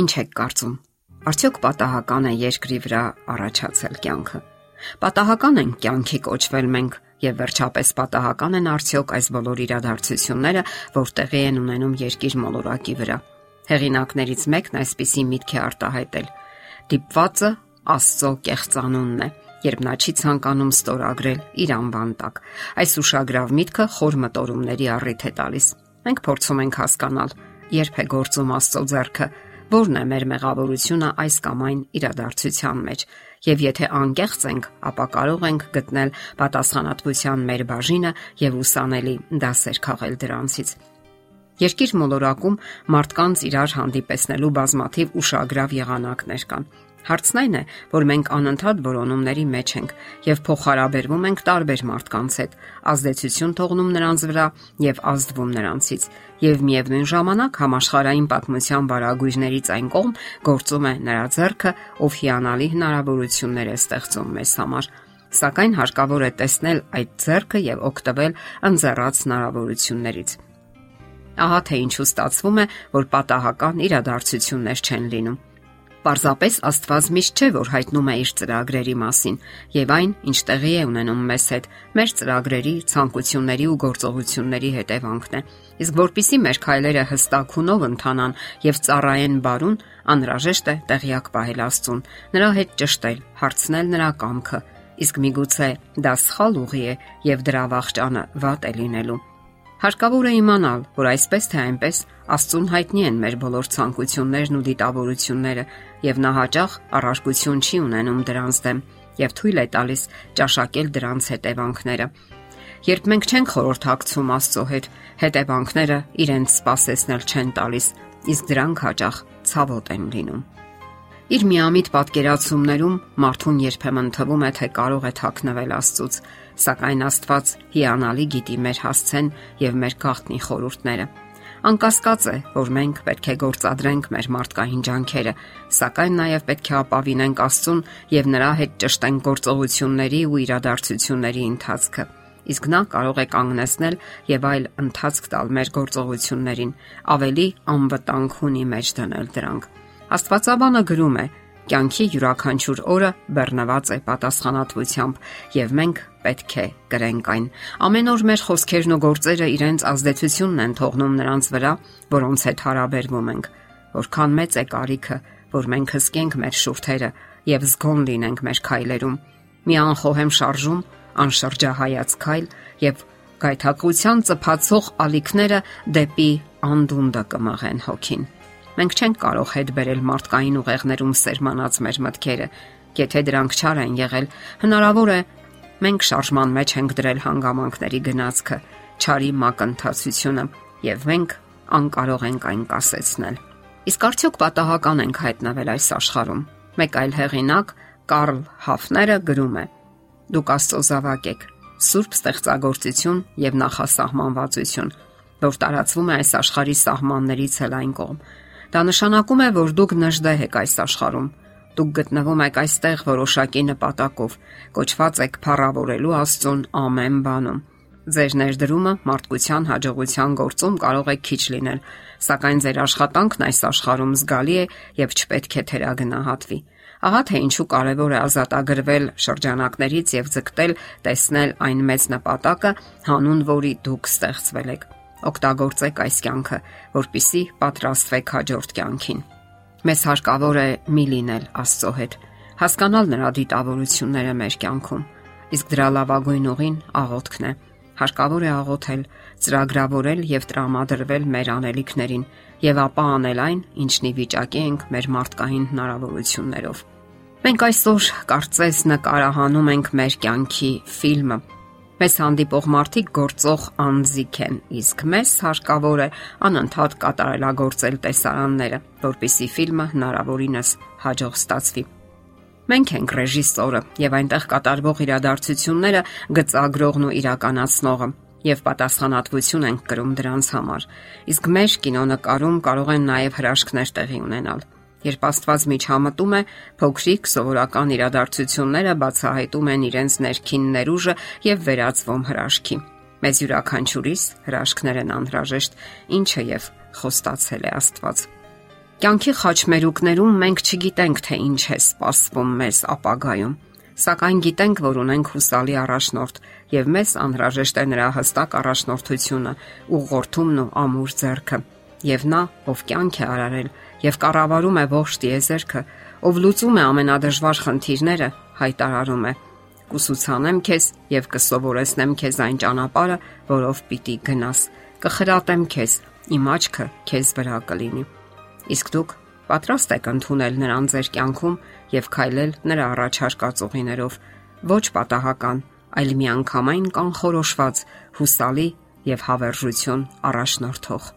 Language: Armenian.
Ինչ եք կարծում։ Արդյոք պատահական է երկրի վրա առաջացել կյանքը։ Պատահական են կյանքի կոչվել մենք եւ վերջապես պատահական են արդյոք այս բոլոր իրադարձությունները, որ տեղի են ունենում երկիր մոլորակի վրա։ Հեղինակներից մեկն այսպիսի միտք է արտահայտել. Դիպվածը Աստծո կեղծանունն է երբ նա չի ցանկանում ստորագրել իր անվան տակ։ Այս ուշագրավ միտքը խոր մտորումների առիթ է տալիս։ Մենք փորձում ենք հասկանալ, երբ է գործում Աստծո ձեռքը, որն է մեր մեղավորությունը այս կամ այն իրադարձության մեջ, եւ եթե անկեղծ ենք, ապա կարող ենք գտնել պատասխանատվության մեր բաժինը եւ ուսանելի դասեր քաղել դրանցից։ Երկիր մոլորակում մարդկանց իրար հանդիպեսնելու բազմաթիվ ուշագրավ եղանակներ կան։ Հարցն այն է, որ մենք անընդհատ որոնումների մեջ ենք եւ փոխհարաբերվում ենք տարբեր մարդկանց հետ, ազդեցություն թողնում նրանց վրա եւ ազդվում նրանցից։ Եվ միևնույն ժամանակ համաշխարային պատմության բարագույրներից այն կողմ գործում է նրա ձեռքը, ով հիանալի հնարավորություններ է ստեղծում մեզ համար սակայն հարկավոր է տեսնել այդ ձեռքը եւ օգտվել ընձեռած հնարավորություններից։ Ահա թե ինչու ստացվում է, որ պատահական իրադարձություններ չեն լինում Պարզապես Աստված միշտ չէ, որ հայտնում է իր ծրագրերի մասին, եւ այն, ինչ տեղի է ունենում մեզ հետ, մեր ծրագրերի, ցանկությունների ու գործողությունների հետևանքն է։ Իսկ որpիսի մեր քայլերը հստակ հունով ընթանան եւ ծառայեն բարուն, անհրաժեշտ է տեղյակ պահել Աստծուն, նրա հետ ճշտել, հարցնել նրա կամքը։ Իսկ միգուցե դա սխալ ուղի է եւ դրա վաղճանը վատ է լինելու։ Հարկավոր է իմանալ, որ այսպես թե այնպես Աստծուն հայտնի են մեր բոլոր ցանկություններն ու դիտավորությունները, եւ նա հաճախ առարկություն չի ունենում դրանց դեմ եւ թույլ է տալիս ճաշակել դրանց հետևանքները։ Երբ մենք չենք խորհրդակցում Աստծո հետ, հետևանքները իրենց սпасեսնել չեն տալիս, իսկ դրանք հաճախ ցավոտ են լինում։ Իր միամիտ պատկերացումներում մարդուն երբեմն թվում է, թե կարող է թաքնվել Աստծուց, սակայն Աստված հիանալի գիտի մեր հասցեն եւ մեր գաղտնի խորհուրդները։ Անկասկած է, որ մենք պետք է գործադրենք մեր մարդկային ջանքերը, սակայն նաև պետք է ապավինենք Աստծուն եւ նրա հետ ճշտենք գործողությունների ու իրադարձությունների ընթացքը իսկ նա կարող է կանգնեցնել եւ այլ ընթացք տալ մեր գործողություններին, ավելի անվտանգ ունի մեջ դնել դրանք։ Աստվածաբանը գրում է. Կյանքի յուրաքանչյուր օրը բեռնված է պատասխանատվությամբ եւ մենք պետք է կրենք այն։ Ամեն օր մեր խոսքերն ու գործերը իրենց ազդեցությունն են թողնում նրանց վրա, որոնց հետ հարաբերվում ենք։ Որքան մեծ է կարիքը, որ մենք հսկենք մեր շուրթերը եւ զգոն լինենք մեր քայլերում։ Մի անխոհեմ շարժում, անշրջահայաց քայլ եւ գայթակղության ծփացող ալիքները դեպի անդունդը կմաղեն հոգին։ Մենք չենք կարող հետ բերել մարդկային ուղեղներում սերմանած մեր մտքերը, եթե դրանք չար են եղել, հնարավոր է մենք շարժման մեջ ենք դրել հանգամանքների գնացքը, ճարի մակընթացությունը եւ մենք անկարող ենք այն կասեցնել։ Իսկ արդյոք պատահական ենք հայտնվել այս աշխարհում։ Մեկ այլ հեղինակ Կարլ Հաֆները գրում է. Դուք Աստծո զավակ եք, սուրբ ստեղծագործություն եւ նախասահմանվածություն, որ տարածվում է այս աշխարհի սահմաններից էլ այն կողմ։ Դա նշանակում է, որ դուք նժդե եք այս աշխարհում։ Դուք գտնվում եք այստեղ որոշակի նպատակով, կոչված եք փառավորելու Աստծուն ամեն բանում։ Ձեր ներդրումը մարդկության հաջողության գործում կարող է քիչ լինել, սակայն ձեր աշխատանքն այս աշխարհում զգալի է եւ չպետք է թերագնահատվի։ Ահա թե ինչու կարևոր է ազատագրվել շրջանակներից եւ ձգտել տեսնել այն մեծ նպատակը, հանուն որի դուք ստեղծվել եք։ Օգտագործեք այս կյանքը, որpիսի պատրաստվեք հաջորդ կյանքին։ Մեզ հարկավոր է մի լինել Աստծո հետ, հասկանալ նրա դիտավորությունները մեր կյանքում, իսկ դրա լավագույն ուղին աղոթքն է։ Հարկավոր է աղոթել, ծրագրավորել եւ տրամադրվել մեր անելիքներին եւ ապա անել այն, ինչն ի վիճակի ենք մեր մարդկային հնարավորություններով։ Մենք այսօր կարծես նկարահանում ենք մեր կյանքի ֆիլմը, Մեզ հանդիպող մարդիկ գործող անձիկ են, իսկ մեզ հարկավոր է անընդհատ կատարելագործել տեսարանները, որpիսի ֆիլմը հնարավորինս հաջող ստացվի։ Մենք ենք ռեժիսորը եւ այնտեղ կատարվող իրադարձությունները գծագրողն ու իրականացնողը եւ պատասխանատվություն ենք կրում դրանց համար։ Իսկ մեր կինոնկարում կարող են նաեւ հրաշքներ տեղի ունենալ։ Երբ Աստված միջամտում է, փոքրիկ սովորական իրադարձությունները բացահայտում են իրենց ներքին ներուժը եւ վերածվում հրաշքի։ Մեծ յուրաքանչյուրիս հրաշքներ են անհրաժեշտ, ինչը եւ խոստացել է Աստված։ Կյանքի խաչմերուկներում մենք չգիտենք, թե ինչ է սպասվում մեզ ապագայում, սակայն գիտենք, որ ունենք հուսալի առաջնորդ եւ մեզ անհրաժեշտ է նրա հստակ առաջնորդությունը, ուղղորդումն ու ամուր ձեռքը։ Եվ նա, ով կյանք է արարել եւ կառավարում է ողջ տիեզերքը, ով լուծում է ամենադժվար խնդիրները, հայտարարում է. Կուսուցանեմ քեզ եւ կսովորեցնեմ քեզ այն ճանապարհը, որով պիտի գնաս։ Կխրատեմ քեզ, իմ աչքը քեզ վրա կլինի։ Իսկ դուք պատրաստ եք ընդունել նրան ձեր կյանքում եւ քայլել նրա առաջարկած ուղիներով, ոչ պատահական, այլ միանգամայն կանխորոշված, հուսալի եւ հավերժություն առաջնորդող։